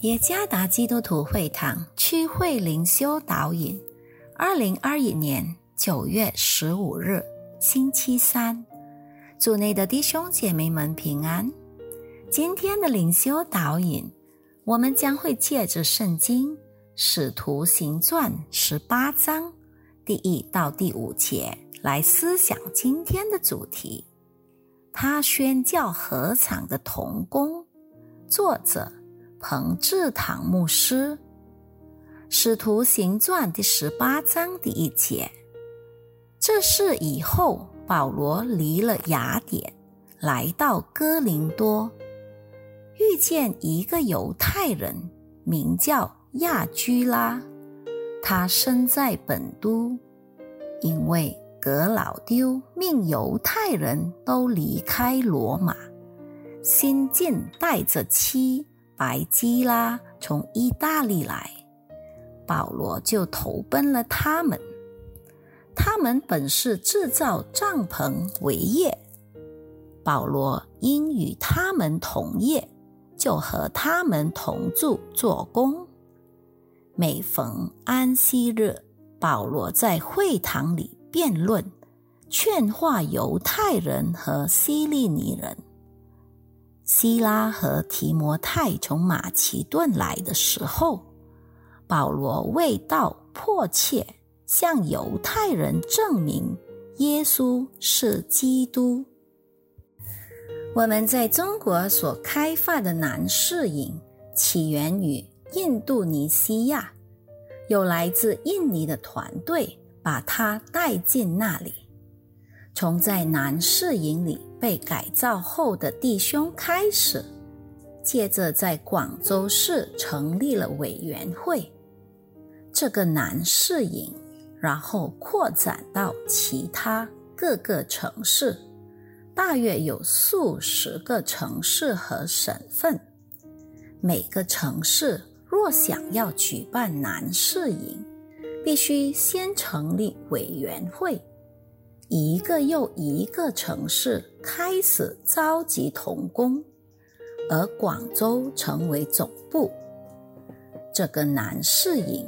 耶加达基督徒会堂区会灵修导引，二零二一年九月十五日，星期三，组内的弟兄姐妹们平安。今天的灵修导引，我们将会借着圣经《使徒行传》十八章第一到第五节来思想今天的主题。他宣教合场的童工，作者。彭志堂牧师，《使徒行传》第十八章第一节。这是以后，保罗离了雅典，来到哥林多，遇见一个犹太人，名叫亚居拉。他生在本都，因为格老丢命犹太人都离开罗马，新晋带着妻。白基拉从意大利来，保罗就投奔了他们。他们本是制造帐篷为业，保罗因与他们同业，就和他们同住做工。每逢安息日，保罗在会堂里辩论，劝化犹太人和希利尼人。希拉和提摩太从马其顿来的时候，保罗为道迫切向犹太人证明耶稣是基督。我们在中国所开发的男士营起源于印度尼西亚，有来自印尼的团队把他带进那里。从在男士营里。被改造后的弟兄开始，接着在广州市成立了委员会，这个男士营，然后扩展到其他各个城市，大约有数十个城市和省份。每个城市若想要举办男士营，必须先成立委员会。一个又一个城市开始召集童工，而广州成为总部。这个男士营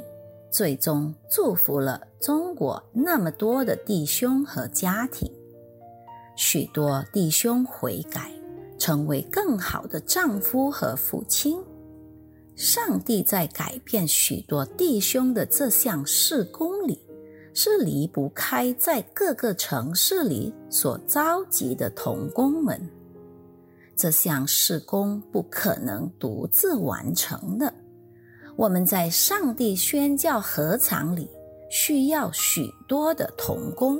最终祝福了中国那么多的弟兄和家庭，许多弟兄悔改，成为更好的丈夫和父亲。上帝在改变许多弟兄的这项事工里。是离不开在各个城市里所召集的童工们。这项事工不可能独自完成的。我们在上帝宣教合场里需要许多的童工。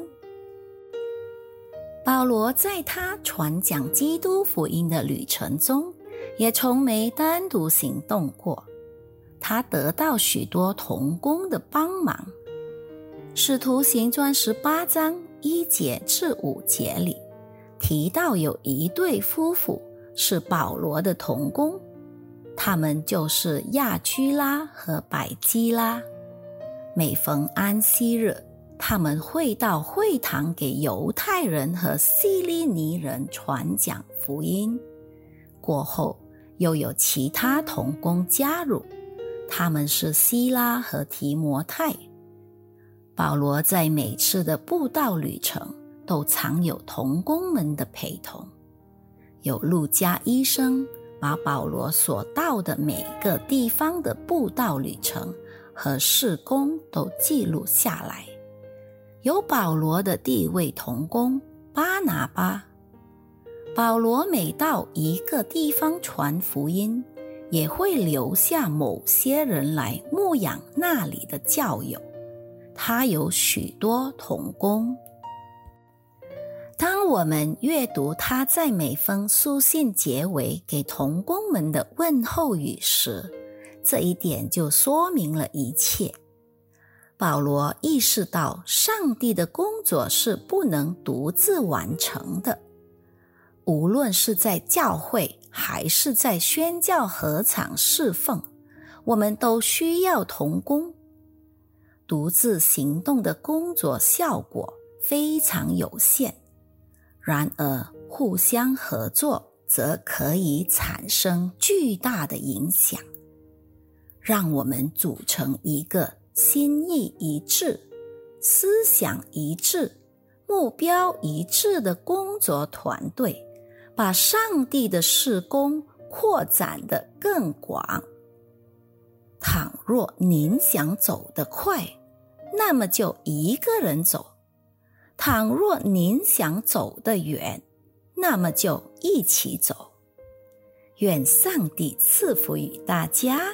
保罗在他传讲基督福音的旅程中，也从没单独行动过。他得到许多童工的帮忙。使徒行传十八章一节至五节里提到，有一对夫妇是保罗的同工，他们就是亚居拉和百基拉。每逢安息日，他们会到会堂给犹太人和希利尼人传讲福音。过后又有其他同工加入，他们是希拉和提摩太。保罗在每次的布道旅程都常有童工们的陪同，有路加医生把保罗所到的每个地方的布道旅程和事工都记录下来，有保罗的地位童工巴拿巴。保罗每到一个地方传福音，也会留下某些人来牧养那里的教友。他有许多童工。当我们阅读他在每封书信结尾给童工们的问候语时，这一点就说明了一切。保罗意识到，上帝的工作是不能独自完成的，无论是在教会还是在宣教合场侍奉，我们都需要童工。独自行动的工作效果非常有限，然而互相合作则可以产生巨大的影响。让我们组成一个心意一致、思想一致、目标一致的工作团队，把上帝的事工扩展的更广。倘若您想走得快，那么就一个人走；倘若您想走得远，那么就一起走。愿上帝赐福于大家。